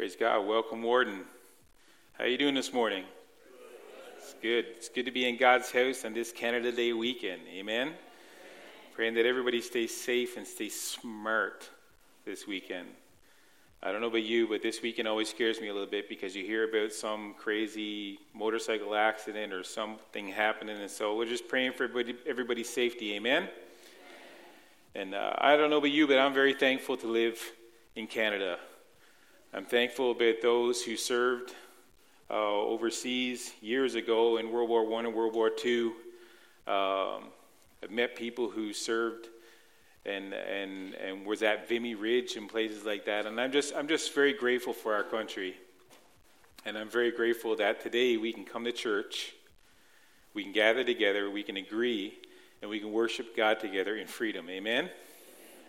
Praise God. Welcome, Warden. How are you doing this morning? It's good. It's good to be in God's house on this Canada Day weekend. Amen. Praying that everybody stays safe and stays smart this weekend. I don't know about you, but this weekend always scares me a little bit because you hear about some crazy motorcycle accident or something happening, and so we're just praying for everybody, everybody's safety. Amen. And uh, I don't know about you, but I'm very thankful to live in Canada. I'm thankful about those who served uh, overseas years ago in World War I and World War II. Um, I've met people who served and, and, and was at Vimy Ridge and places like that. And I'm just, I'm just very grateful for our country. And I'm very grateful that today we can come to church, we can gather together, we can agree, and we can worship God together in freedom. Amen?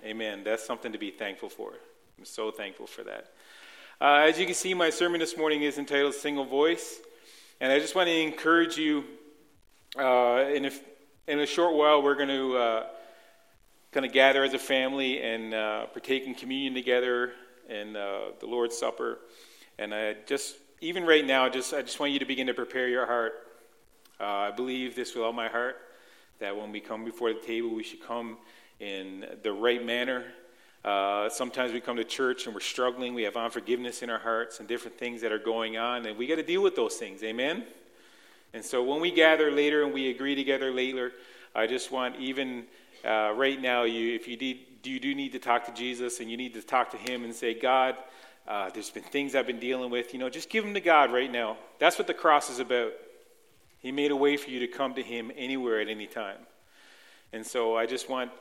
Amen. That's something to be thankful for. I'm so thankful for that. Uh, as you can see, my sermon this morning is entitled Single Voice. And I just want to encourage you uh, in, a, in a short while, we're going to uh, kind of gather as a family and uh, partake in communion together and uh, the Lord's Supper. And I just, even right now, just I just want you to begin to prepare your heart. Uh, I believe this with all my heart that when we come before the table, we should come in the right manner. Uh, sometimes we come to church and we're struggling. We have unforgiveness in our hearts and different things that are going on, and we got to deal with those things. Amen? And so when we gather later and we agree together later, I just want even uh, right now, you if you need, you do need to talk to Jesus and you need to talk to Him and say, God, uh, there's been things I've been dealing with. You know, just give them to God right now. That's what the cross is about. He made a way for you to come to Him anywhere at any time. And so I just want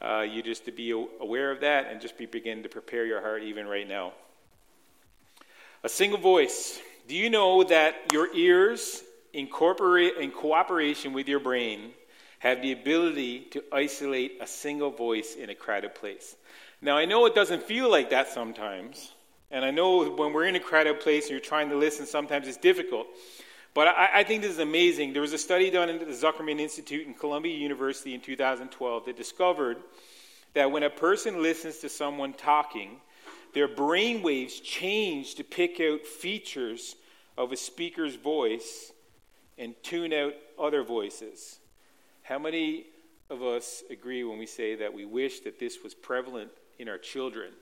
uh, you just to be aware of that and just be begin to prepare your heart even right now. A single voice. Do you know that your ears, incorporate in cooperation with your brain, have the ability to isolate a single voice in a crowded place? Now, I know it doesn't feel like that sometimes. And I know when we're in a crowded place and you're trying to listen, sometimes it's difficult. But I, I, think this is amazing. There was a study done at the Zuckerman Institute in Columbia University in 2012 that discovered that when a person listens to someone talking, their brain waves change to pick out features of a speaker's voice and tune out other voices. How many of us agree when we say that we wish that this was prevalent in our children?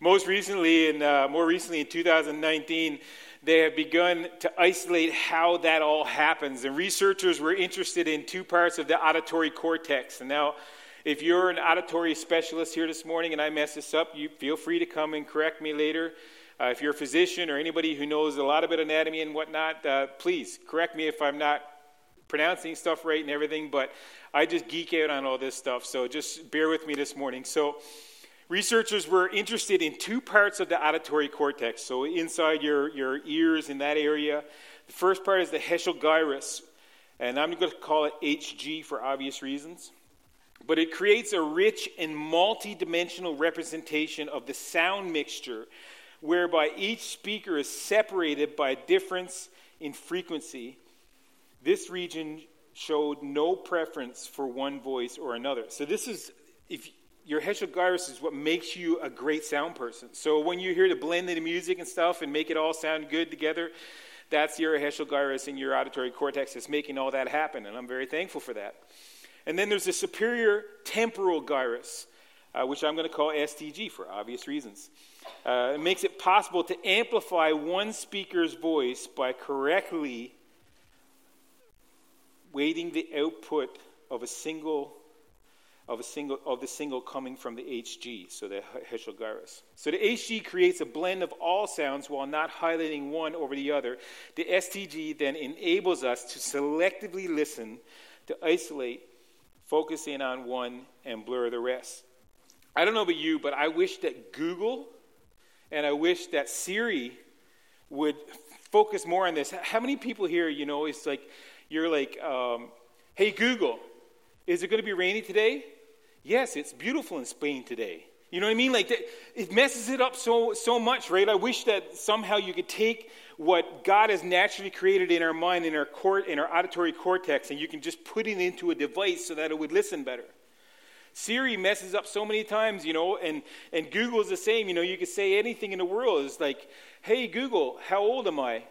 Most recently, in, uh, more recently in 2019, they have begun to isolate how that all happens. And researchers were interested in two parts of the auditory cortex. And now, if you're an auditory specialist here this morning and I mess this up, you feel free to come and correct me later. Uh, if you're a physician or anybody who knows a lot about anatomy and whatnot, uh, please correct me if I'm not pronouncing stuff right and everything. But I just geek out on all this stuff, so just bear with me this morning. So, Researchers were interested in two parts of the auditory cortex, so inside your, your ears in that area. The first part is the Heschl gyrus, and I'm going to call it HG for obvious reasons. But it creates a rich and multi-dimensional representation of the sound mixture, whereby each speaker is separated by a difference in frequency. This region showed no preference for one voice or another. So this is if your Heschl gyrus is what makes you a great sound person. So when you hear the blend the music and stuff and make it all sound good together, that's your Heschl gyrus and your auditory cortex that's making all that happen, and I'm very thankful for that. And then there's the superior temporal gyrus, uh, which I'm going to call STG for obvious reasons. Uh, it makes it possible to amplify one speaker's voice by correctly weighting the output of a single of, a single, of the single coming from the HG, so the Heschl gyrus. So the HG creates a blend of all sounds while not highlighting one over the other. The STG then enables us to selectively listen, to isolate, focus in on one, and blur the rest. I don't know about you, but I wish that Google and I wish that Siri would focus more on this. How many people here, you know, it's like, you're like, um, hey, Google, is it going to be rainy today? Yes, it's beautiful in Spain today. You know what I mean? Like, it messes it up so, so much, right? I wish that somehow you could take what God has naturally created in our mind, in our, cort, in our auditory cortex, and you can just put it into a device so that it would listen better. Siri messes up so many times, you know, and, and Google's the same. You know, you can say anything in the world. It's like, hey, Google, how old am I?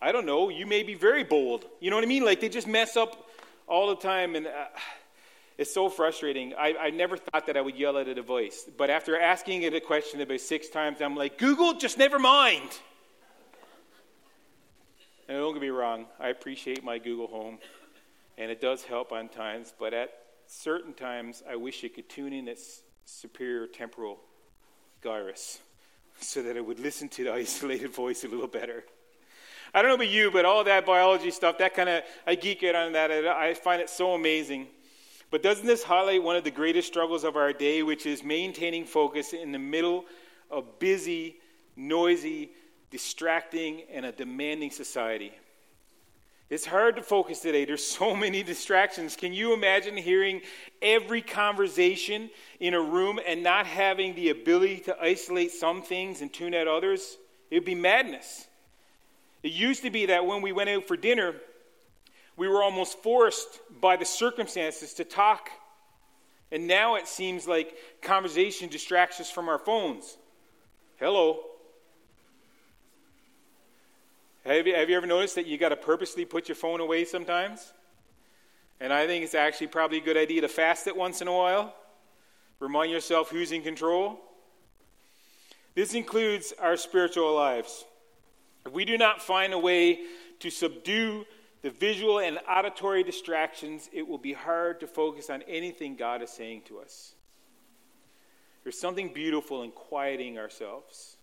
I don't know. You may be very bold. You know what I mean? Like they just mess up all the time. And uh, it's so frustrating. I, I never thought that I would yell at a device. But after asking it a question about six times, I'm like, Google, just never mind. And don't get me wrong, I appreciate my Google Home, and it does help on times, but at certain times, I wish it could tune in its superior temporal gyrus so that it would listen to the isolated voice a little better. I don't know about you, but all that biology stuff, that kind of, I geek out on that. I find it so amazing. But doesn't this highlight one of the greatest struggles of our day, which is maintaining focus in the middle of busy, noisy, distracting, and a demanding society? It's hard to focus today. There's so many distractions. Can you imagine hearing every conversation in a room and not having the ability to isolate some things and tune out others? It would be madness. It used to be that when we went out for dinner, we were almost forced by the circumstances to talk. And now it seems like conversation distracts us from our phones. Hello. Have you, have you ever noticed that you got to purposely put your phone away sometimes? And I think it's actually probably a good idea to fast it once in a while. Remind yourself who's in control. This includes our spiritual lives. If we do not find a way to subdue the visual and auditory distractions, it will be hard to focus on anything God is saying to us. There's something beautiful in quieting ourselves.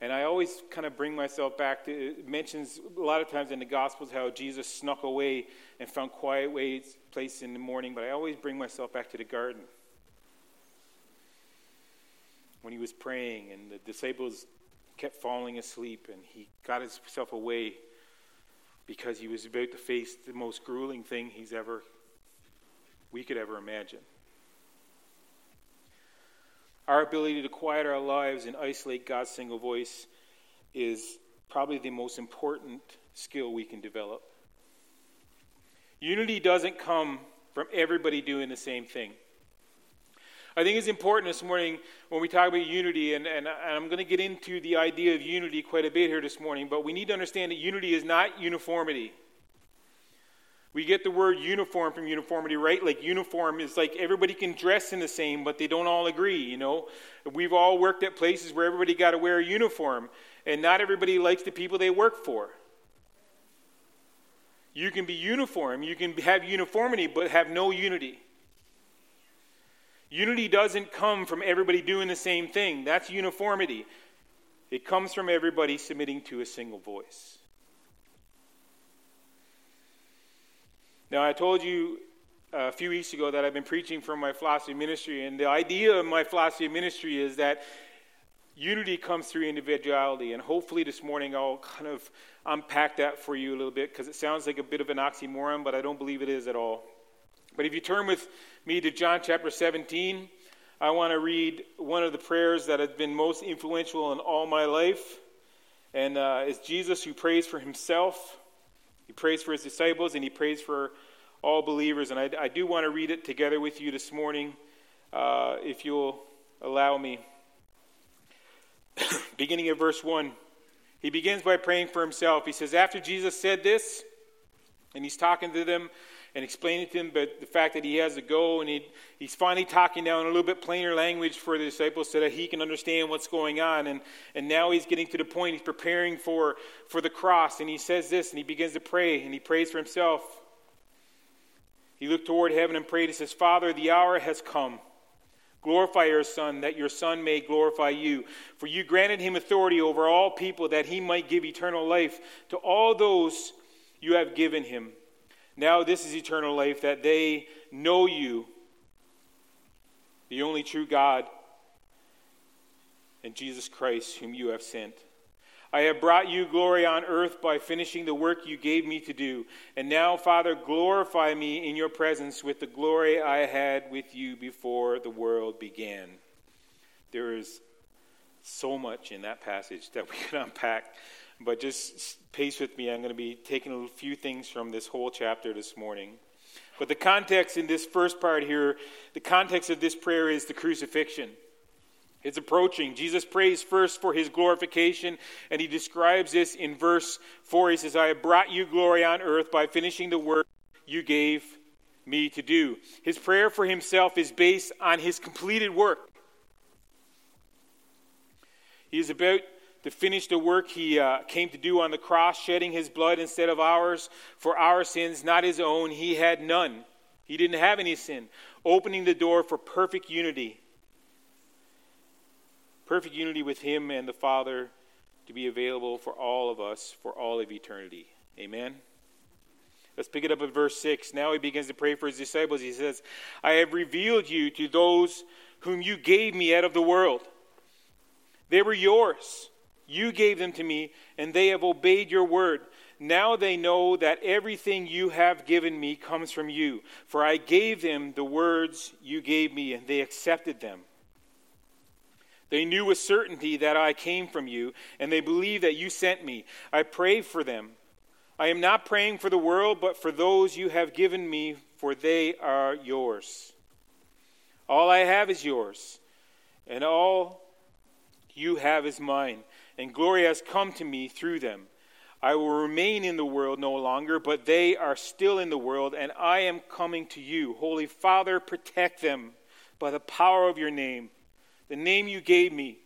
And I always kind of bring myself back to it mentions a lot of times in the Gospels how Jesus snuck away and found quiet ways, place in the morning, but I always bring myself back to the garden. When he was praying and the disciples kept falling asleep and he got himself away because he was about to face the most grueling thing he's ever we could ever imagine. Our ability to quiet our lives and isolate God's single voice is probably the most important skill we can develop. Unity doesn't come from everybody doing the same thing. I think it's important this morning when we talk about unity, and, and, I'm going to get into the idea of unity quite a bit here this morning, but we need to understand that unity is not uniformity. We get the word uniform from uniformity, right? Like uniform is like everybody can dress in the same, but they don't all agree, you know? We've all worked at places where everybody got to wear a uniform, and not everybody likes the people they work for. You can be uniform, you can have uniformity, but have no unity. Unity doesn't come from everybody doing the same thing. That's uniformity. It comes from everybody submitting to a single voice. Now, I told you uh, a few weeks ago that I've been preaching from my philosophy ministry, and the idea of my philosophy ministry is that unity comes through individuality. And hopefully, this morning I'll kind of unpack that for you a little bit because it sounds like a bit of an oxymoron, but I don't believe it is at all. But if you turn with me to John chapter 17, I want to read one of the prayers that has been most influential in all my life. And uh, it's Jesus who prays for himself he prays for his disciples and he prays for all believers. And I, I do want to read it together with you this morning, uh, if you'll allow me. Beginning at verse 1, he begins by praying for himself. He says, After Jesus said this, and he's talking to them and explaining to them but the fact that he has to go, and he, he's finally talking now in a little bit plainer language for the disciples so that he can understand what's going on. And, and now he's getting to the point, he's preparing for, for the cross, and he says this, and he begins to pray, and he prays for himself. He looked toward heaven and prayed. He says, Father, the hour has come. Glorify your Son, that your Son may glorify you. For you granted him authority over all people, that he might give eternal life to all those you have given him. Now, this is eternal life, that they know you, the only true God, and Jesus Christ, whom you have sent. I have brought you glory on earth by finishing the work you gave me to do. And now, Father, glorify me in your presence with the glory I had with you before the world began. There is so much in that passage that we can unpack. But just pace with me. I'm going to be taking a few things from this whole chapter this morning. But the context in this first part here, the context of this prayer is the crucifixion. It's approaching. Jesus prays first for his glorification, and he describes this in verse 4. He says, I have brought you glory on earth by finishing the work you gave me to do. His prayer for himself is based on his completed work. He is about to finish the work he uh, came to do on the cross, shedding his blood instead of ours for our sins, not his own. He had none. He didn't have any sin, opening the door for perfect unity. Perfect unity with him and the Father to be available for all of us for all of eternity. Amen. Let's pick it up at verse 6. Now he begins to pray for his disciples. He says, I have revealed you to those whom you gave me out of the world. They were yours. You gave them to me, and they have obeyed your word. Now they know that everything you have given me comes from you. For I gave them the words you gave me, and they accepted them. They knew with certainty that I came from you, and they believe that you sent me. I pray for them. I am not praying for the world, but for those you have given me, for they are yours. All I have is yours, and all you have is mine and glory has come to me through them. I will remain in the world no longer, but they are still in the world, and I am coming to you. Holy Father, protect them by the power of your name, the name you gave me,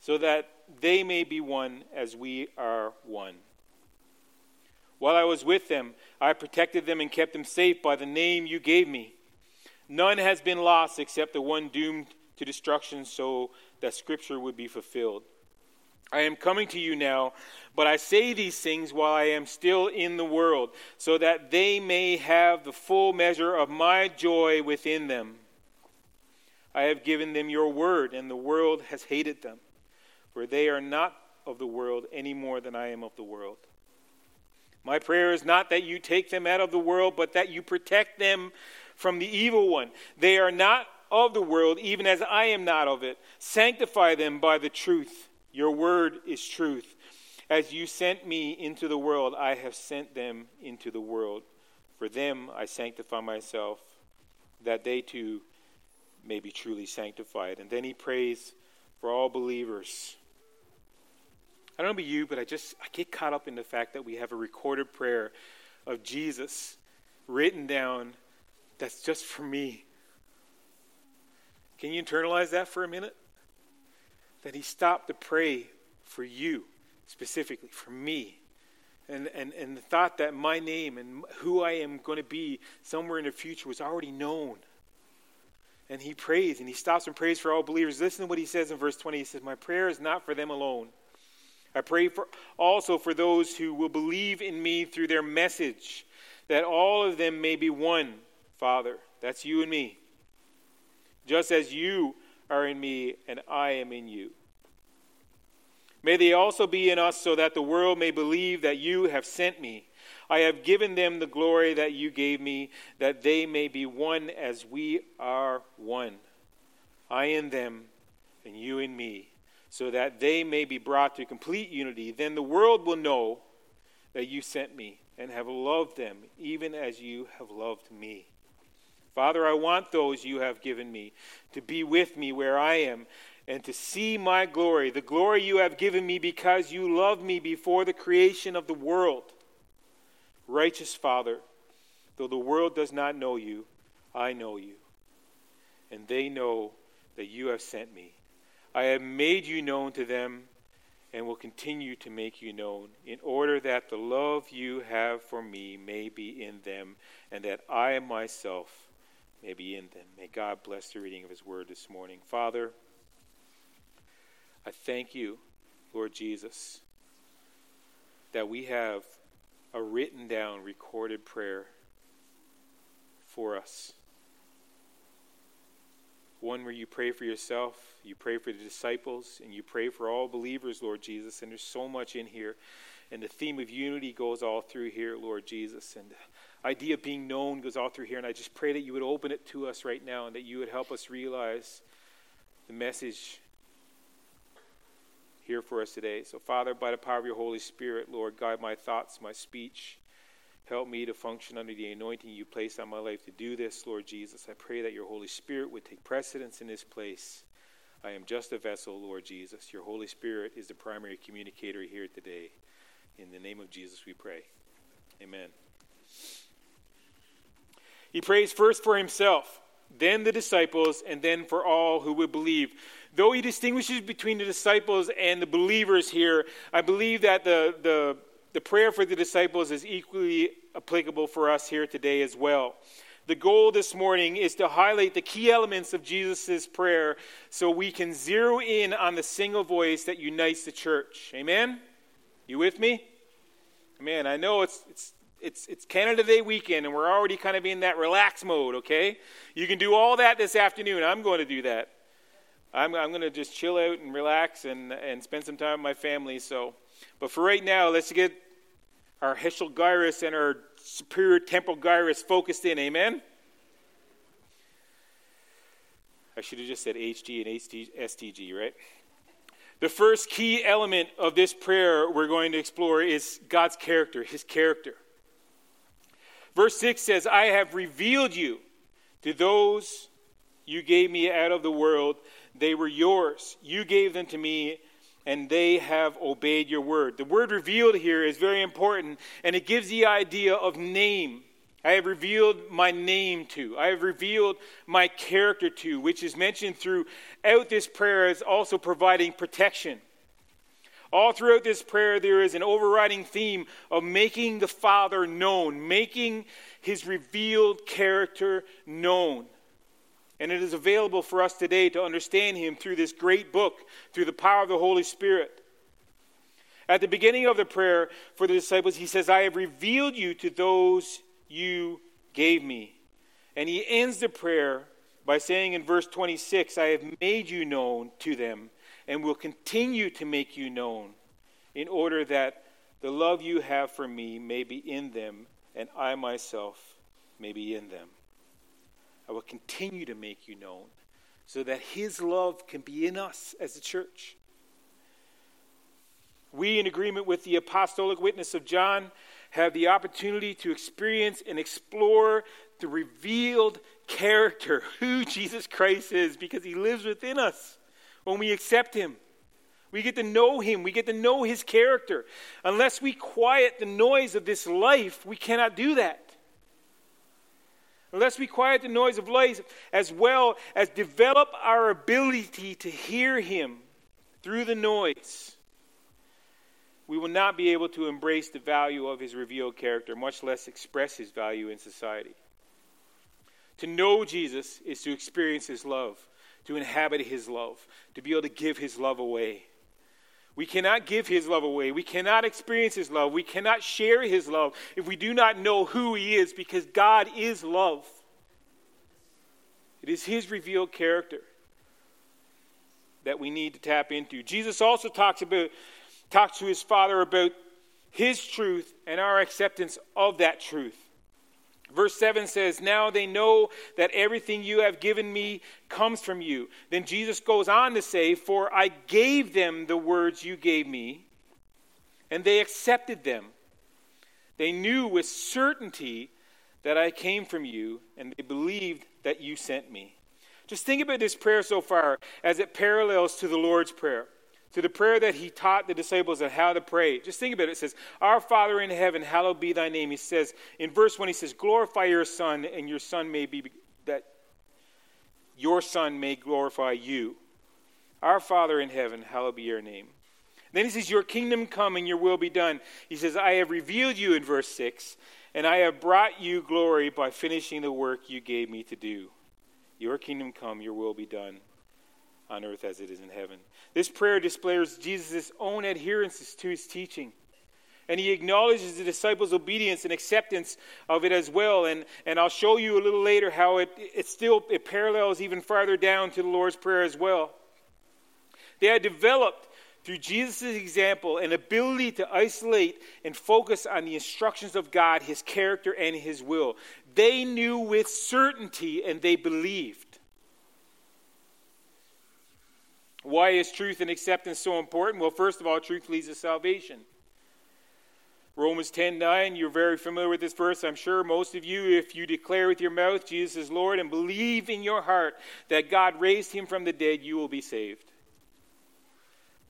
so that they may be one as we are one. While I was with them, I protected them and kept them safe by the name you gave me. None has been lost except the one doomed to destruction, so that Scripture would be fulfilled. I am coming to you now, but I say these things while I am still in the world, so that they may have the full measure of my joy within them. I have given them your word, and the world has hated them, for they are not of the world any more than I am of the world. My prayer is not that you take them out of the world, but that you protect them from the evil one. They are not of the world, even as I am not of it. Sanctify them by the truth. Your word is truth. As you sent me into the world, I have sent them into the world. For them I sanctify myself, that they too may be truly sanctified. And then he prays for all believers. I don't know about you, but I just I get caught up in the fact that we have a recorded prayer of Jesus written down that's just for me. Can you internalize that for a minute? That he stopped to pray for you, specifically, for me. And, and, and the thought that my name and who I am going to be somewhere in the future was already known. And he prays and he stops and prays for all believers. Listen to what he says in verse 20. He says, My prayer is not for them alone. I pray for also for those who will believe in me through their message, that all of them may be one, Father. That's you and me. Just as you are in me, and I am in you. May they also be in us, so that the world may believe that you have sent me. I have given them the glory that you gave me, that they may be one as we are one. I in them, and you in me, so that they may be brought to complete unity. Then the world will know that you sent me and have loved them, even as you have loved me. Father, I want those you have given me to be with me where I am and to see my glory, the glory you have given me because you loved me before the creation of the world. Righteous Father, though the world does not know you, I know you, and they know that you have sent me. I have made you known to them and will continue to make you known, in order that the love you have for me may be in them, and that I myself may be in them. May God bless the reading of His word this morning. Father, I thank you, Lord Jesus, that we have a written down, recorded prayer for us. One where you pray for yourself, you pray for the disciples, and you pray for all believers, Lord Jesus. And there's so much in here. And the theme of unity goes all through here, Lord Jesus. And idea of being known goes all through here. And I just pray that you would open it to us right now and that you would help us realize the message here for us today. So, Father, by the power of your Holy Spirit, Lord, guide my thoughts, my speech, Help me to function under the anointing you place on my life to do this, Lord Jesus. I pray that your Holy Spirit would take precedence in this place. I am just a vessel, Lord Jesus. Your Holy Spirit is the primary communicator here today. In the name of Jesus, we pray. Amen. He prays first for himself, then the disciples, and then for all who would believe. Though he distinguishes between the disciples and the believers here, I believe that the, the, the prayer for the disciples is equally applicable for us here today as well. The goal this morning is to highlight the key elements of Jesus' prayer so we can zero in on the single voice that unites the church. Amen? You with me? Man, I know it's, it's it's, it's Canada Day weekend, and we're already kind of in that relax mode, okay? You can do all that this afternoon. I'm going to do that. I'm, I'm going to just chill out and relax and, and spend some time with my family. So, But for right now, let's get our Heschl gyrus and our superior temporal gyrus focused in. Amen? I should have just said HG and STG, right? The first key element of this prayer we're going to explore is God's character, His character. Verse 6 says, I have revealed you to those you gave me out of the world. They were yours. You gave them to me, and they have obeyed your word. The word revealed here is very important, and it gives the idea of name. I have revealed my name to. I have revealed my character to, which is mentioned throughout this prayer as also providing protection. All throughout this prayer, there is an overriding theme of making the Father known, making his revealed character known. And it is available for us today to understand him through this great book, through the power of the Holy Spirit. At the beginning of the prayer for the disciples, he says, I have revealed you to those you gave me. And he ends the prayer by saying in verse 26, I have made you known to them and will continue to make you known in order that the love you have for me may be in them and I myself may be in them. I will continue to make you known so that his love can be in us as a church. We, in agreement with the apostolic witness of John, have the opportunity to experience and explore the revealed character, who Jesus Christ is, because he lives within us when we accept Him. We get to know Him, we get to know His character. Unless we quiet the noise of this life, we cannot do that. Unless we quiet the noise of life as well as develop our ability to hear Him through the noise, we will not be able to embrace the value of His revealed character, much less express His value in society. To know Jesus is to experience His love to inhabit his love, to be able to give his love away. We cannot give his love away. We cannot experience his love. We cannot share his love if we do not know who he is because God is love. It is his revealed character that we need to tap into. Jesus also talks about talks to his father about his truth and our acceptance of that truth. Verse 7 says, Now they know that everything you have given me comes from you. Then Jesus goes on to say, For I gave them the words you gave me, and they accepted them. They knew with certainty that I came from you, and they believed that you sent me. Just think about this prayer so far as it parallels to the Lord's Prayer to the prayer that he taught the disciples on how to pray. Just think about it. It says, Our Father in heaven, hallowed be thy name. He says, in verse 1, he says, Glorify your Son, and your Son may be, that your Son may glorify you. Our Father in heaven, hallowed be your name. Then he says, Your kingdom come and your will be done. He says, I have revealed you in verse 6, and I have brought you glory by finishing the work you gave me to do. Your kingdom come, your will be done on earth as it is in heaven. This prayer displays Jesus' own adherence to his teaching. And he acknowledges the disciples' obedience and acceptance of it as well. And, and I'll show you a little later how it, it still it parallels even farther down to the Lord's Prayer as well. They had developed through Jesus' example an ability to isolate and focus on the instructions of God, his character, and his will. They knew with certainty and they believed. Why is truth and acceptance so important? Well, first of all, truth leads to salvation. Romans 10 9, you're very familiar with this verse, I'm sure most of you. If you declare with your mouth Jesus is Lord and believe in your heart that God raised him from the dead, you will be saved.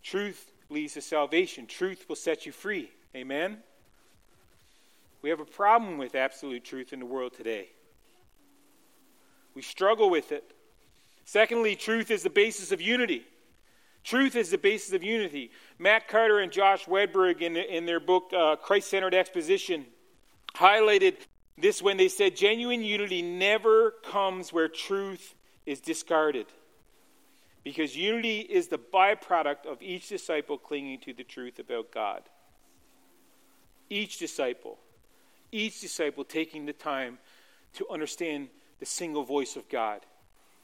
Truth leads to salvation, truth will set you free. Amen? We have a problem with absolute truth in the world today. We struggle with it. Secondly, truth is the basis of unity. Truth is the basis of unity. Matt Carter and Josh Wredberg, in, in their book uh, Christ Centered Exposition, highlighted this when they said genuine unity never comes where truth is discarded. Because unity is the byproduct of each disciple clinging to the truth about God. Each disciple. Each disciple taking the time to understand the single voice of God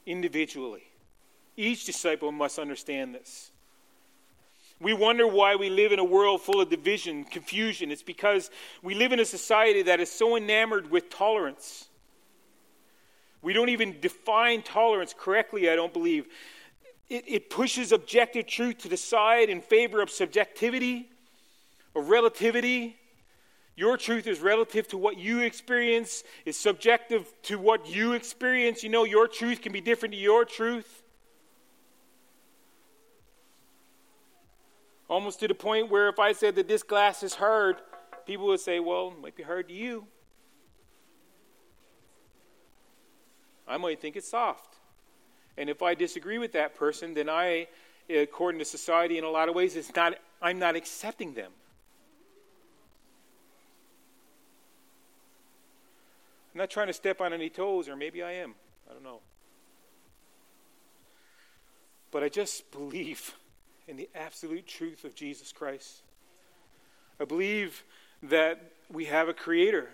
individually. Each disciple must understand this. We wonder why we live in a world full of division, confusion. It's because we live in a society that is so enamored with tolerance. We don't even define tolerance correctly, I don't believe. It, it pushes objective truth to the side in favor of subjectivity, of relativity. Your truth is relative to what you experience, is subjective to what you experience. You know, your truth can be different to your truth. Almost to the point where if I said that this glass is hard, people would say, well, it might be hard to you. I might think it's soft. And if I disagree with that person, then I, according to society in a lot of ways, it's not, I'm not accepting them. I'm not trying to step on any toes, or maybe I am. I don't know. But I just believe in the absolute truth of Jesus Christ. I believe that we have a creator.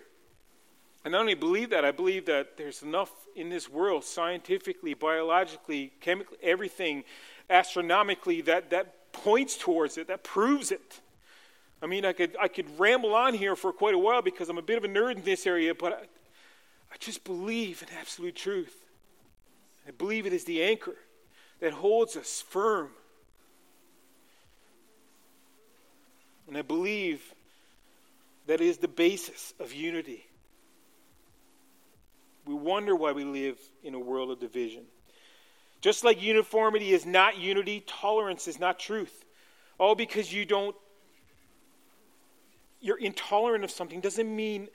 I not only believe that, I believe that there's enough in this world, scientifically, biologically, chemically, everything, astronomically, that, that points towards it, that proves it. I mean, I could, I could ramble on here for quite a while because I'm a bit of a nerd in this area, but I, I just believe in absolute truth. I believe it is the anchor that holds us firm And I believe that is the basis of unity. We wonder why we live in a world of division. Just like uniformity is not unity, tolerance is not truth. All because you don't, you're intolerant of something doesn't mean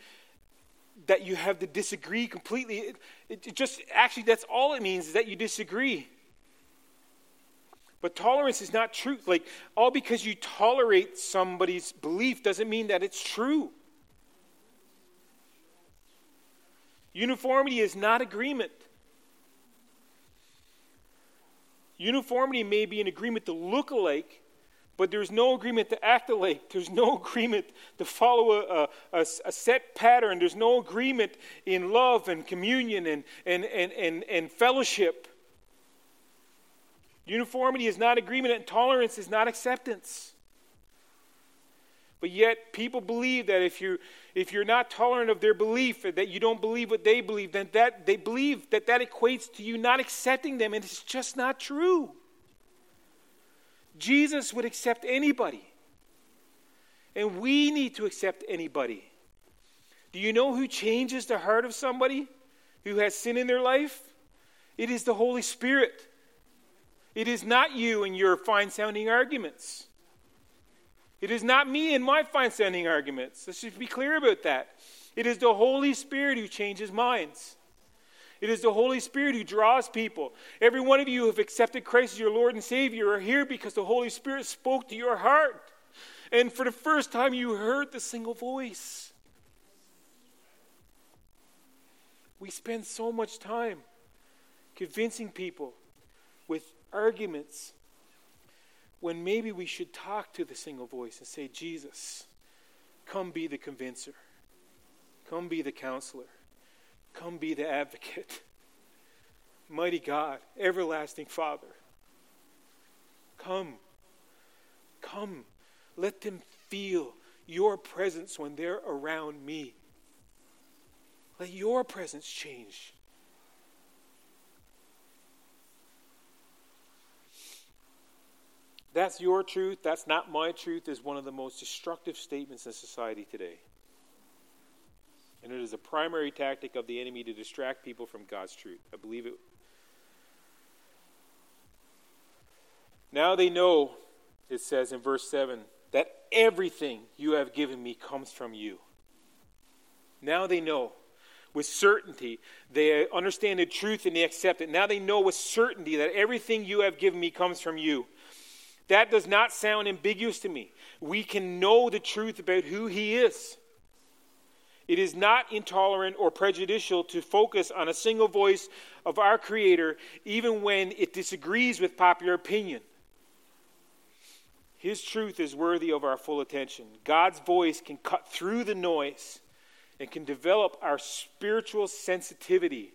that you have to disagree completely. It, it just, actually, that's all it means is that you disagree. But tolerance is not truth. Like, all because you tolerate somebody's belief doesn't mean that it's true. Uniformity is not agreement. Uniformity may be an agreement to look alike, but there's no agreement to act alike. There's no agreement to follow a, a, a, set pattern. There's no agreement in love and communion and, and, and, and, and fellowship. Uniformity is not agreement, and tolerance is not acceptance. But yet, people believe that if you're, if you're not tolerant of their belief, that you don't believe what they believe, then that, they believe that that equates to you not accepting them, and it's just not true. Jesus would accept anybody. And we need to accept anybody. Do you know who changes the heart of somebody who has sin in their life? It is the Holy Spirit. It is not you and your fine sounding arguments. It is not me and my fine sounding arguments. Let's just be clear about that. It is the Holy Spirit who changes minds. It is the Holy Spirit who draws people. Every one of you who have accepted Christ as your Lord and Savior are here because the Holy Spirit spoke to your heart. And for the first time, you heard the single voice. We spend so much time convincing people with arguments when maybe we should talk to the single voice and say, Jesus, come be the convincer, come be the counselor, come be the advocate. Mighty God, everlasting Father, come, come, let them feel your presence when they're around me. Let your presence change That's your truth, that's not my truth, is one of the most destructive statements in society today. And it is a primary tactic of the enemy to distract people from God's truth. I believe it. Now they know, it says in verse 7, that everything you have given me comes from you. Now they know with certainty. They understand the truth and they accept it. Now they know with certainty that everything you have given me comes from you. That does not sound ambiguous to me. We can know the truth about who He is. It is not intolerant or prejudicial to focus on a single voice of our Creator, even when it disagrees with popular opinion. His truth is worthy of our full attention. God's voice can cut through the noise and can develop our spiritual sensitivity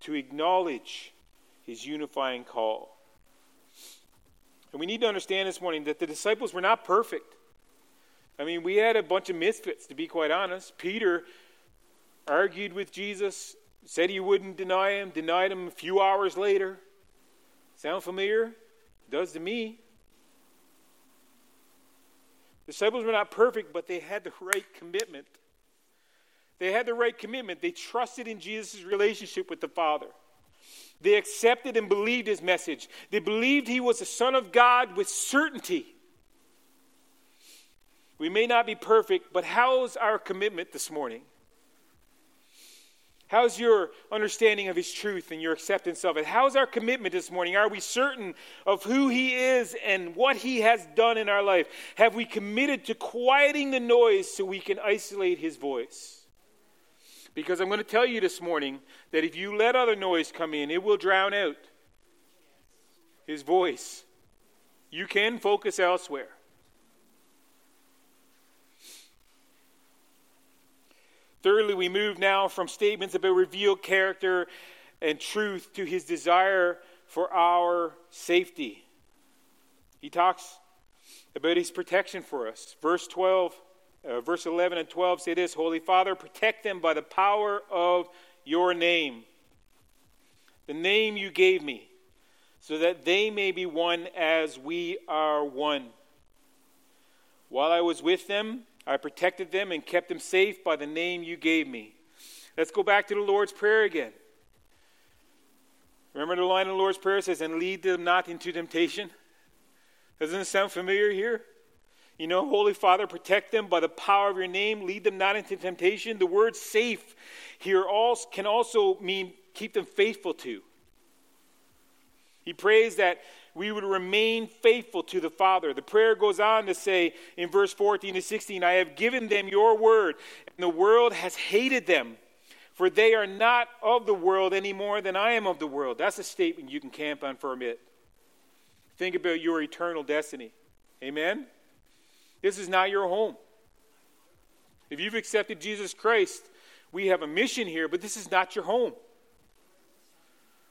to acknowledge His unifying call. And we need to understand this morning that the disciples were not perfect. I mean, we had a bunch of misfits, to be quite honest. Peter argued with Jesus, said he wouldn't deny him, denied him a few hours later. Sound familiar? It does to me. The disciples were not perfect, but they had the right commitment. They had the right commitment. They trusted in Jesus' relationship with the Father. They accepted and believed his message. They believed he was the Son of God with certainty. We may not be perfect, but how's our commitment this morning? How's your understanding of His truth and your acceptance of it? How's our commitment this morning? Are we certain of who He is and what He has done in our life? Have we committed to quieting the noise so we can isolate His voice? Because I'm going to tell you this morning that if you let other noise come in, it will drown out his voice. You can focus elsewhere. Thirdly, we move now from statements about revealed character and truth to his desire for our safety. He talks about his protection for us. Verse 12 uh, verse 11 and 12 say this Holy Father, protect them by the power of your name, the name you gave me, so that they may be one as we are one. While I was with them, I protected them and kept them safe by the name you gave me. Let's go back to the Lord's Prayer again. Remember the line in the Lord's Prayer says, and lead them not into temptation? Doesn't it sound familiar here? You know, Holy Father, protect them by the power of your name. Lead them not into temptation. The word safe here can also mean keep them faithful to. He prays that we would remain faithful to the Father. The prayer goes on to say in verse 14 to 16, I have given them your word, and the world has hated them, for they are not of the world any more than I am of the world. That's a statement you can camp on for a minute. Think about your eternal destiny. Amen? This is not your home. If you've accepted Jesus Christ, we have a mission here, but this is not your home.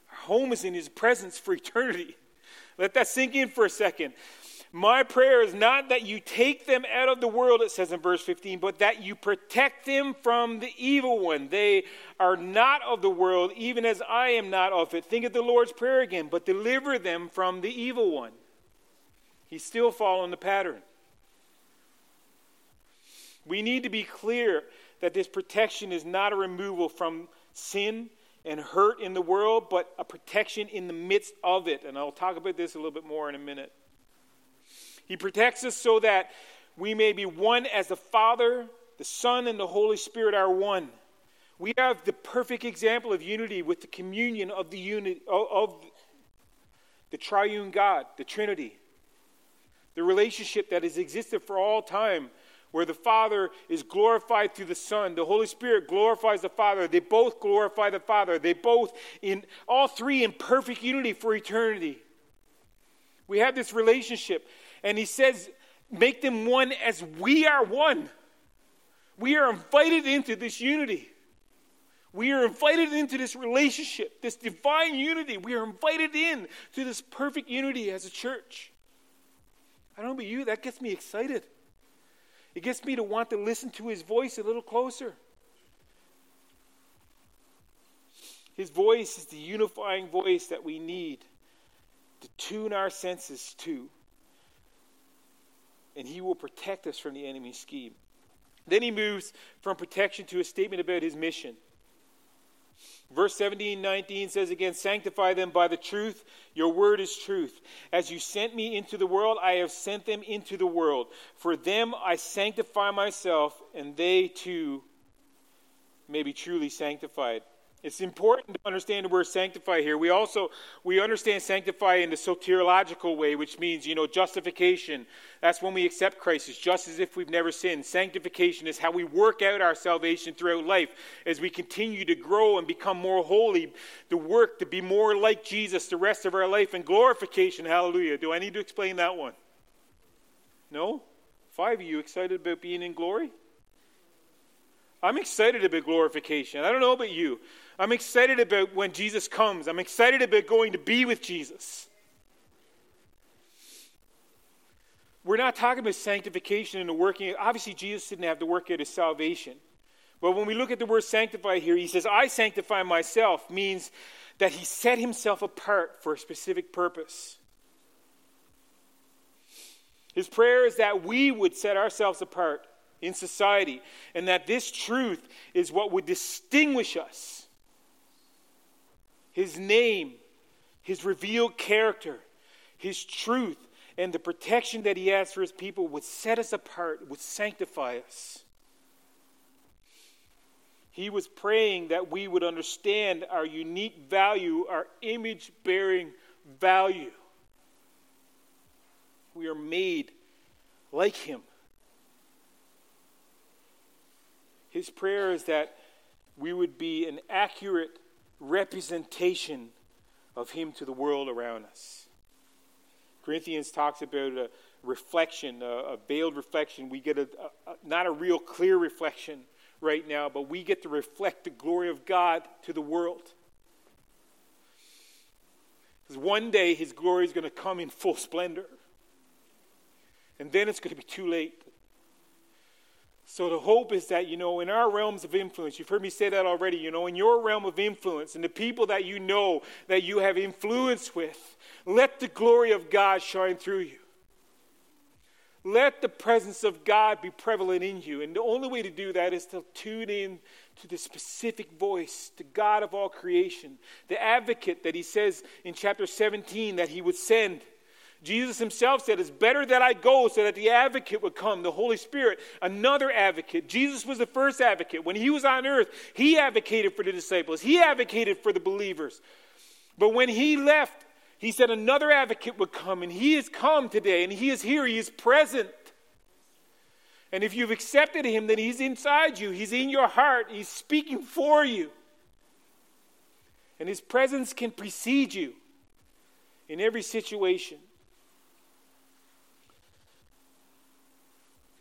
Our home is in His presence for eternity. Let that sink in for a second. My prayer is not that you take them out of the world, it says in verse 15, but that you protect them from the evil one. They are not of the world, even as I am not of it. Think of the Lord's Prayer again, but deliver them from the evil one. He's still following the pattern. We need to be clear that this protection is not a removal from sin and hurt in the world, but a protection in the midst of it. And I'll talk about this a little bit more in a minute. He protects us so that we may be one as the Father, the Son, and the Holy Spirit are one. We have the perfect example of unity with the communion of the unity of the triune God, the Trinity. The relationship that has existed for all time where the Father is glorified through the Son. The Holy Spirit glorifies the Father. They both glorify the Father. They both, in all three, in perfect unity for eternity. We have this relationship. And he says, make them one as we are one. We are invited into this unity. We are invited into this relationship, this divine unity. We are invited in to this perfect unity as a church. I don't know about you, that gets me excited. It gets me to want to listen to his voice a little closer. His voice is the unifying voice that we need to tune our senses to, and he will protect us from the enemy's scheme. Then he moves from protection to a statement about his mission. Verse 17, 19 says again, Sanctify them by the truth. Your word is truth. As you sent me into the world, I have sent them into the world. For them I sanctify myself, and they too may be truly sanctified. It's important to understand the word sanctify here. We also we understand sanctify in the soteriological way, which means you know justification. That's when we accept Christ. It's just as if we've never sinned. Sanctification is how we work out our salvation throughout life as we continue to grow and become more holy. The work to be more like Jesus the rest of our life and glorification. Hallelujah. Do I need to explain that one? No. Five of you excited about being in glory? I'm excited about glorification. I don't know about you. I'm excited about when Jesus comes. I'm excited about going to be with Jesus. We're not talking about sanctification and the working. Obviously, Jesus didn't have to work out his salvation. But when we look at the word sanctify here, he says, I sanctify myself, means that he set himself apart for a specific purpose. His prayer is that we would set ourselves apart in society and that this truth is what would distinguish us his name, his revealed character, his truth, and the protection that he has for his people would set us apart, would sanctify us. He was praying that we would understand our unique value, our image bearing value. We are made like him. His prayer is that we would be an accurate representation of Him to the world around us. Corinthians talks about a reflection, a, a veiled reflection. We get a, a, not a real clear reflection right now, but we get to reflect the glory of God to the world. Because one day His glory is going to come in full splendor. And then it's going to be too late. So the hope is that, you know, in our realms of influence, you've heard me say that already, you know, in your realm of influence and the people that you know that you have influence with, let the glory of God shine through you. Let the presence of God be prevalent in you. And the only way to do that is to tune in to the specific voice, the God of all creation, the advocate that he says in chapter 17 that he would send Jesus himself said, It's better that I go so that the advocate would come, the Holy Spirit, another advocate. Jesus was the first advocate. When he was on earth, he advocated for the disciples, he advocated for the believers. But when he left, he said another advocate would come, and he has come today, and he is here, he is present. And if you've accepted him, then he's inside you, he's in your heart, he's speaking for you. And his presence can precede you in every situation.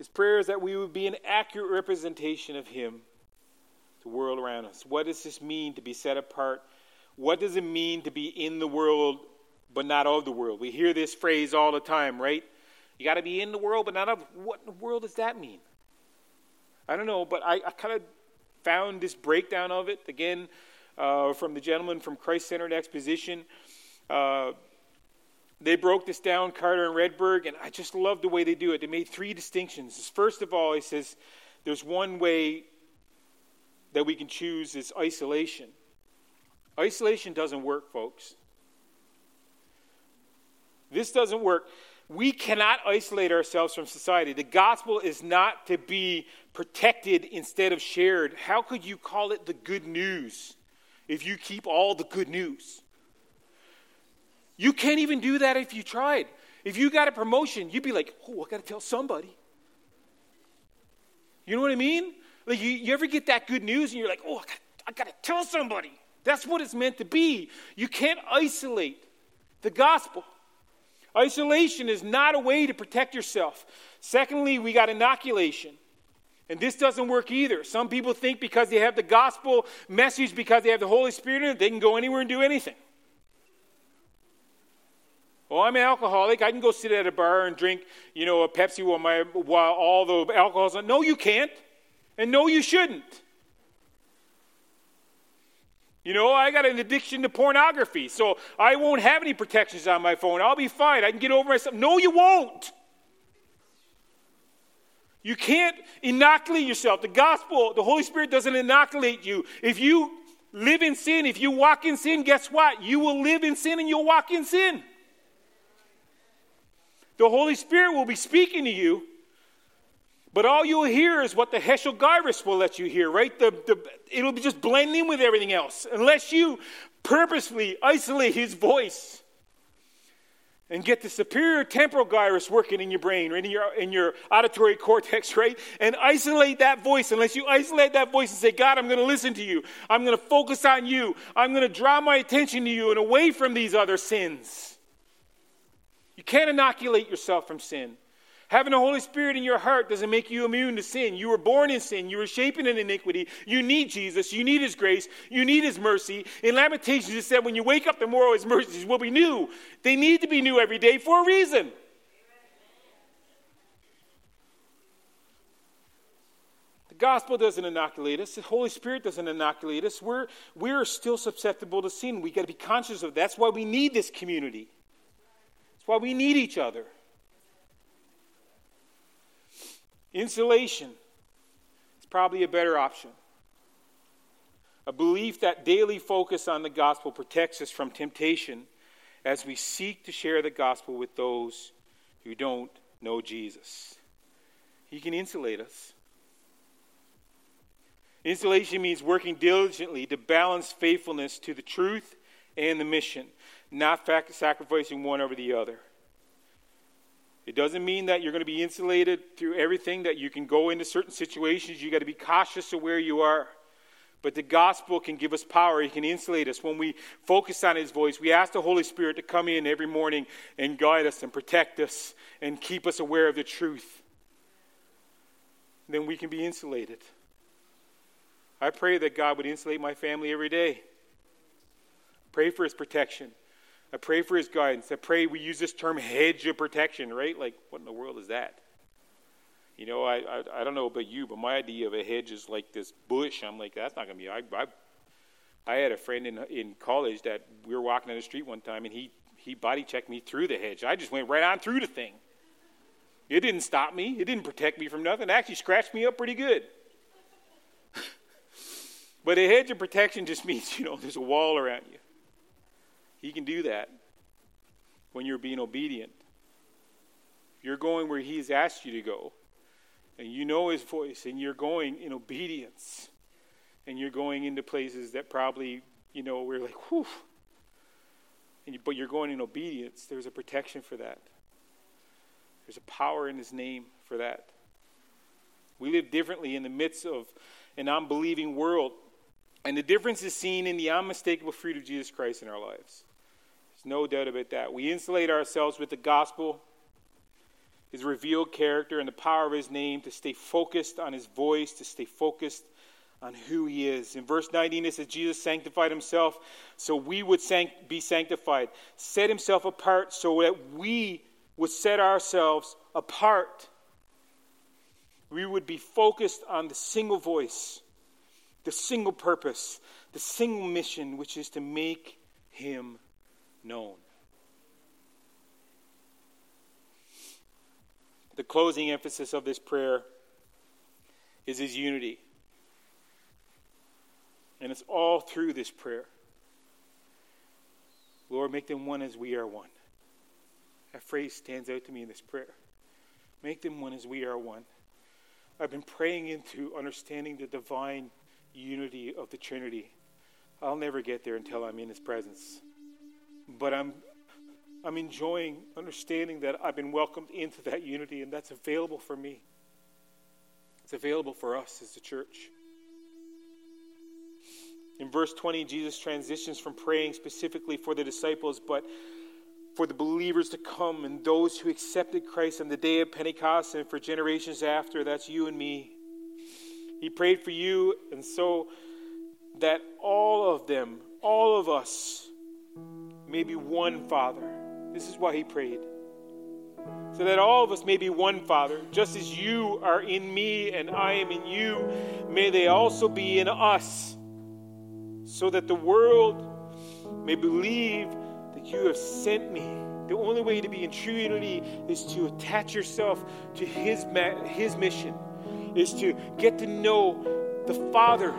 His prayer is that we would be an accurate representation of Him to the world around us. What does this mean to be set apart? What does it mean to be in the world but not of the world? We hear this phrase all the time, right? You got to be in the world but not of. What in the world does that mean? I don't know, but I, I kind of found this breakdown of it again uh, from the gentleman from Christ Centered Exposition. Uh, they broke this down, Carter and Wredberg, and I just love the way they do it. They made three distinctions. First of all, he says there's one way that we can choose is isolation. Isolation doesn't work, folks. This doesn't work. We cannot isolate ourselves from society. The gospel is not to be protected instead of shared. How could you call it the good news if you keep all the good news? You can't even do that if you tried. If you got a promotion, you'd be like, oh, I got to tell somebody. You know what I mean? Like, you, you ever get that good news and you're like, oh, I got to tell somebody. That's what it's meant to be. You can't isolate the gospel. Isolation is not a way to protect yourself. Secondly, we got inoculation. And this doesn't work either. Some people think because they have the gospel message, because they have the Holy Spirit they can go anywhere and do anything. Well, I'm an alcoholic. I can go sit at a bar and drink, you know, a Pepsi while, my, while all the alcohol's on. No, you can't. And no, you shouldn't. You know, I got an addiction to pornography, so I won't have any protections on my phone. I'll be fine. I can get over myself. No, you won't. You can't inoculate yourself. The gospel, the Holy Spirit doesn't inoculate you. If you live in sin, if you walk in sin, guess what? You will live in sin and you'll walk in sin. The Holy Spirit will be speaking to you, but all you'll hear is what the Heschl Gyrus will let you hear, right? The, the, it'll be just blend in with everything else unless you purposefully isolate his voice and get the superior temporal gyrus working in your brain, right in your, in your auditory cortex, right? And isolate that voice. Unless you isolate that voice and say, God, I'm going to listen to you. I'm going to focus on you. I'm going to draw my attention to you and away from these other sins. You can't inoculate yourself from sin. Having the Holy Spirit in your heart doesn't make you immune to sin. You were born in sin. You were shaping in iniquity. You need Jesus. You need His grace. You need His mercy. In Lamentations, it said, when you wake up tomorrow, His mercies will be new. They need to be new every day for a reason. The gospel doesn't inoculate us. The Holy Spirit doesn't inoculate us. We're, we're still susceptible to sin. We've got to be conscious of that. That's why we need this community. That's why we need each other. Insulation is probably a better option. A belief that daily focus on the gospel protects us from temptation as we seek to share the gospel with those who don't know Jesus. He can insulate us. Insulation means working diligently to balance faithfulness to the truth and the mission, not sacrificing one over the other. It doesn't mean that you're going to be insulated through everything, that you can go into certain situations. You've got to be cautious of where you are. But the gospel can give us power. He can insulate us. When we focus on His voice, we ask the Holy Spirit to come in every morning and guide us and protect us and keep us aware of the truth. Then we can be insulated. I pray that God would insulate my family every day. Pray for His protection. I pray for his guidance. I pray we use this term hedge of protection, right? Like, what in the world is that? You know, I, I, I don't know about you, but my idea of a hedge is like this bush. I'm like, that's not going to be. I, I, I had a friend in, in college that we were walking down the street one time, and he, he body checked me through the hedge. I just went right on through the thing. It didn't stop me, it didn't protect me from nothing. It actually scratched me up pretty good. but a hedge of protection just means, you know, there's a wall around you. He can do that when you're being obedient. You're going where He's asked you to go, and you know His voice, and you're going in obedience, and you're going into places that probably, you know, we're like, whew. You, but you're going in obedience, there's a protection for that. There's a power in His name for that. We live differently in the midst of an unbelieving world. And the difference is seen in the unmistakable fruit of Jesus Christ in our lives. There's no doubt about that. We insulate ourselves with the gospel, his revealed character, and the power of his name to stay focused on his voice, to stay focused on who he is. In verse 19, it says, Jesus sanctified himself so we would be sanctified, set himself apart so that we would set ourselves apart. We would be focused on the single voice, the single purpose, the single mission, which is to make him known. The closing emphasis of this prayer is his unity. And it's all through this prayer. Lord, make them one as we are one. That phrase stands out to me in this prayer. Make them one as we are one. I've been praying into understanding the divine unity of the Trinity. I'll never get there until I'm in His presence but I'm I'm enjoying understanding that I've been welcomed into that unity and that's available for me. It's available for us as the church. In verse 20, Jesus transitions from praying specifically for the disciples, but for the believers to come and those who accepted Christ on the day of Pentecost and for generations after. That's you and me. He prayed for you, and so that all of them, all of us, may be one Father. This is why he prayed. So that all of us may be one Father, just as you are in me and I am in you, may they also be in us, so that the world may believe that you have sent me. The only way to be in true unity is to attach yourself to His, his mission, is to get to know the Father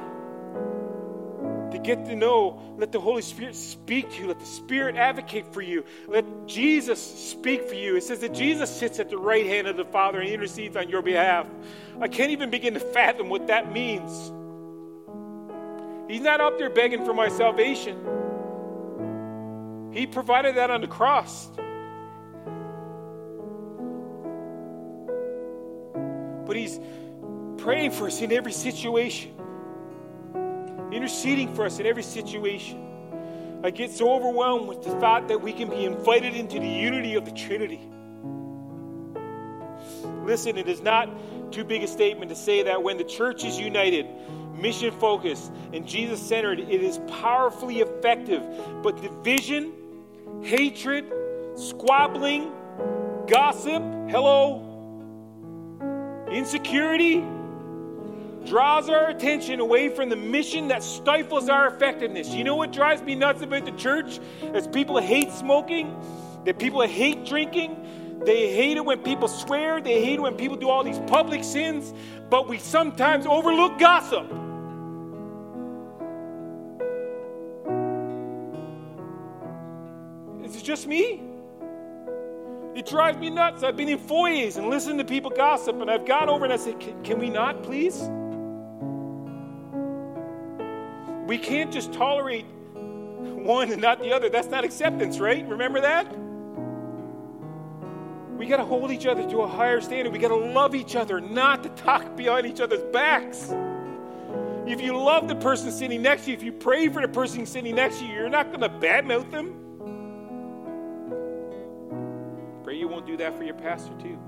to get to know. Let the Holy Spirit speak to you. Let the Spirit advocate for you. Let Jesus speak for you. It says that Jesus sits at the right hand of the Father and intercedes on your behalf. I can't even begin to fathom what that means. He's not up there begging for my salvation. He provided that on the cross. But He's praying for us in every situation interceding for us in every situation. I get so overwhelmed with the thought that we can be invited into the unity of the Trinity. Listen, it is not too big a statement to say that when the church is united, mission focused, and Jesus centered, it is powerfully effective. But division, hatred, squabbling, gossip, hello, insecurity, draws our attention away from the mission that stifles our effectiveness. You know what drives me nuts about the church? Is people hate smoking, that people hate drinking, they hate it when people swear, they hate it when people do all these public sins, but we sometimes overlook gossip. Is it just me? It drives me nuts. I've been in foyers and listened to people gossip, and I've gone over and I said, Can we not, please? We can't just tolerate one and not the other. That's not acceptance, right? Remember that? We got to hold each other to a higher standard. We got to love each other, not to talk behind each other's backs. If you love the person sitting next to you, if you pray for the person sitting next to you, you're not going to badmouth them. Pray you won't do that for your pastor, too.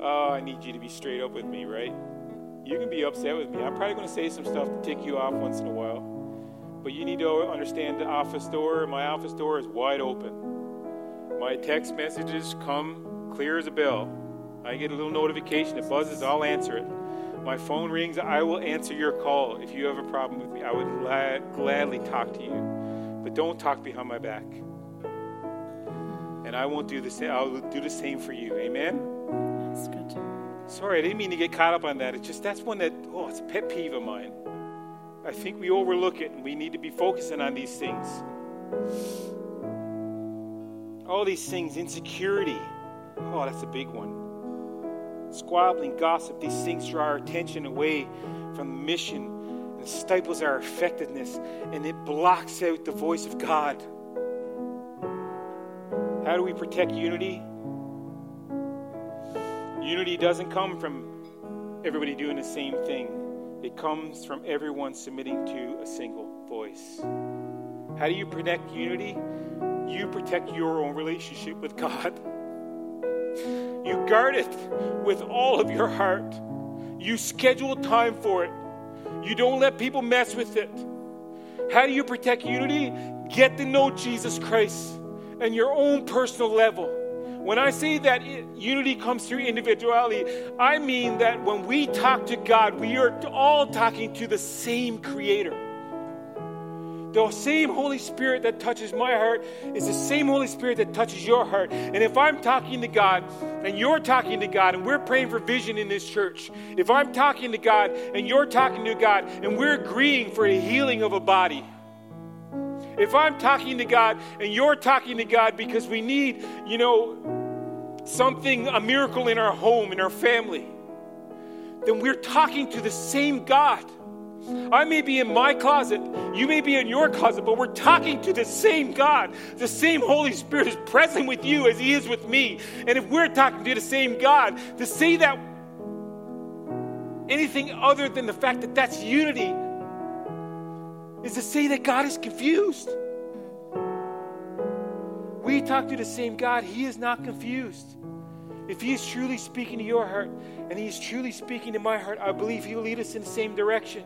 Oh, I need you to be straight up with me, right? You can be upset with me. I'm probably going to say some stuff to tick you off once in a while. But you need to understand the office door, my office door is wide open. My text messages come clear as a bell. I get a little notification, it buzzes, I'll answer it. My phone rings, I will answer your call. If you have a problem with me, I would la- gladly talk to you. But don't talk behind my back. And I won't do the same. I'll do the same for you. Amen? That's good. Sorry, I didn't mean to get caught up on that. It's just that's one that, oh, it's a pet peeve of mine. I think we overlook it and we need to be focusing on these things. All these things, insecurity. Oh, that's a big one. Squabbling, gossip, these things draw our attention away from the mission and stifles our effectiveness and it blocks out the voice of God. How do we protect unity? Unity doesn't come from everybody doing the same thing, it comes from everyone submitting to a single voice. How do you protect unity? You protect your own relationship with God. You guard it with all of your heart. You schedule time for it. You don't let people mess with it. How do you protect unity? Get to know Jesus Christ and your own personal level. When I say that unity comes through individuality, I mean that when we talk to God, we are all talking to the same Creator. The same Holy Spirit that touches my heart is the same Holy Spirit that touches your heart. And if I'm talking to God and you're talking to God and we're praying for vision in this church, if I'm talking to God and you're talking to God and we're agreeing for the healing of a body, if I'm talking to God and you're talking to God because we need, you know, something, a miracle in our home, in our family, then we're talking to the same God. I may be in my closet, you may be in your closet, but we're talking to the same God. The same Holy Spirit is present with you as He is with me. And if we're talking to the same God, to say that anything other than the fact that that's unity is to say that God is confused. We talk to the same God, He is not confused. If He is truly speaking to your heart and He is truly speaking to my heart, I believe He'll lead us in the same direction.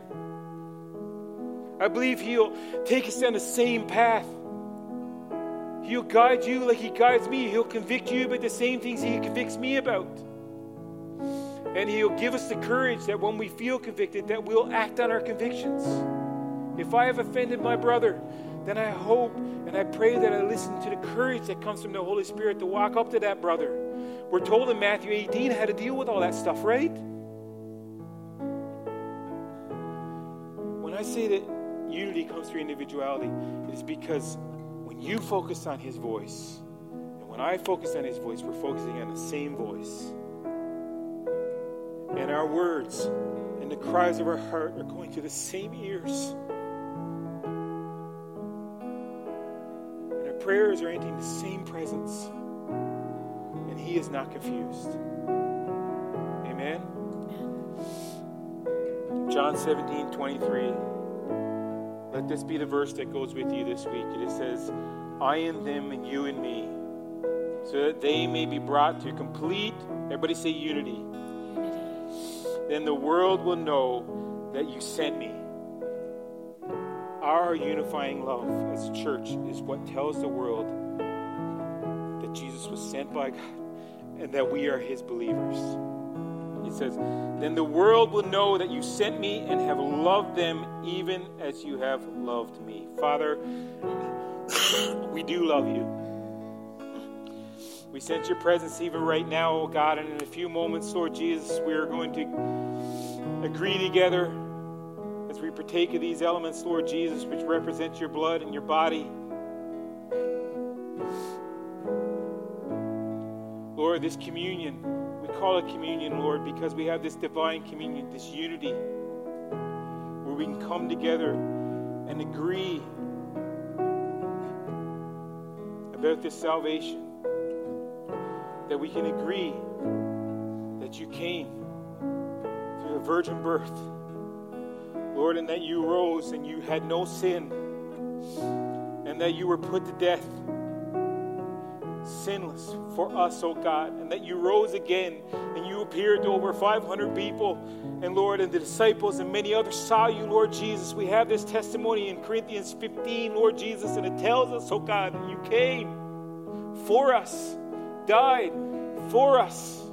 I believe He'll take us down the same path. He'll guide you like He guides me. He'll convict you about the same things He convicts me about. And He'll give us the courage that when we feel convicted, that we'll act on our convictions. If I have offended my brother, then I hope and I pray that I listen to the courage that comes from the Holy Spirit to walk up to that brother. We're told in Matthew 18 how to deal with all that stuff, right? When I say that unity comes through individuality, it is because when you focus on His voice, and when I focus on His voice, we're focusing on the same voice. And our words and the cries of our heart are going to the same ears. And our prayers are entering the same presence. He is not confused. Amen. John 17, 23. Let this be the verse that goes with you this week. It says, I in them and you in me, so that they may be brought to complete, everybody say unity. unity. Then the world will know that you sent me our unifying love as a church is what tells the world that Jesus was sent by God and that we are his believers. He says, Then the world will know that you sent me and have loved them even as you have loved me. Father, we do love you. We sense your presence even right now, oh God, and in a few moments, Lord Jesus, we are going to agree together as we partake of these elements, Lord Jesus, which represent your blood and your body. Lord, this communion, we call it communion, Lord, because we have this divine communion, this unity, where we can come together and agree about this salvation. That we can agree that you came through the virgin birth Lord, and that you rose and you had no sin, and that you were put to death sinless for us, oh God, and that you rose again and you appeared to over 500 people. And Lord, and the disciples and many others saw you, Lord Jesus. We have this testimony in Corinthians 15, Lord Jesus, and it tells us, oh God, that you came for us, died for us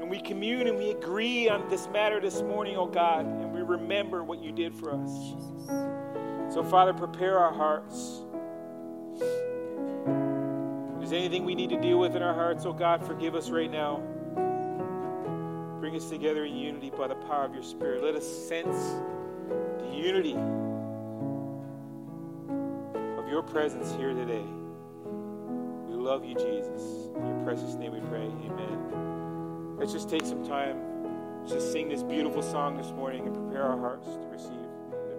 And we commune and we agree on this matter this morning, oh God, and we remember what you did for us. So, Father, prepare our hearts. There's anything we need to deal with in our hearts, oh God, forgive us right now. Bring us together in unity by the power of your Spirit. Let us sense the unity of your presence here today. We love you, Jesus. In your precious name we pray. Amen. Let's just take some time, just sing this beautiful song this morning and prepare our hearts to receive.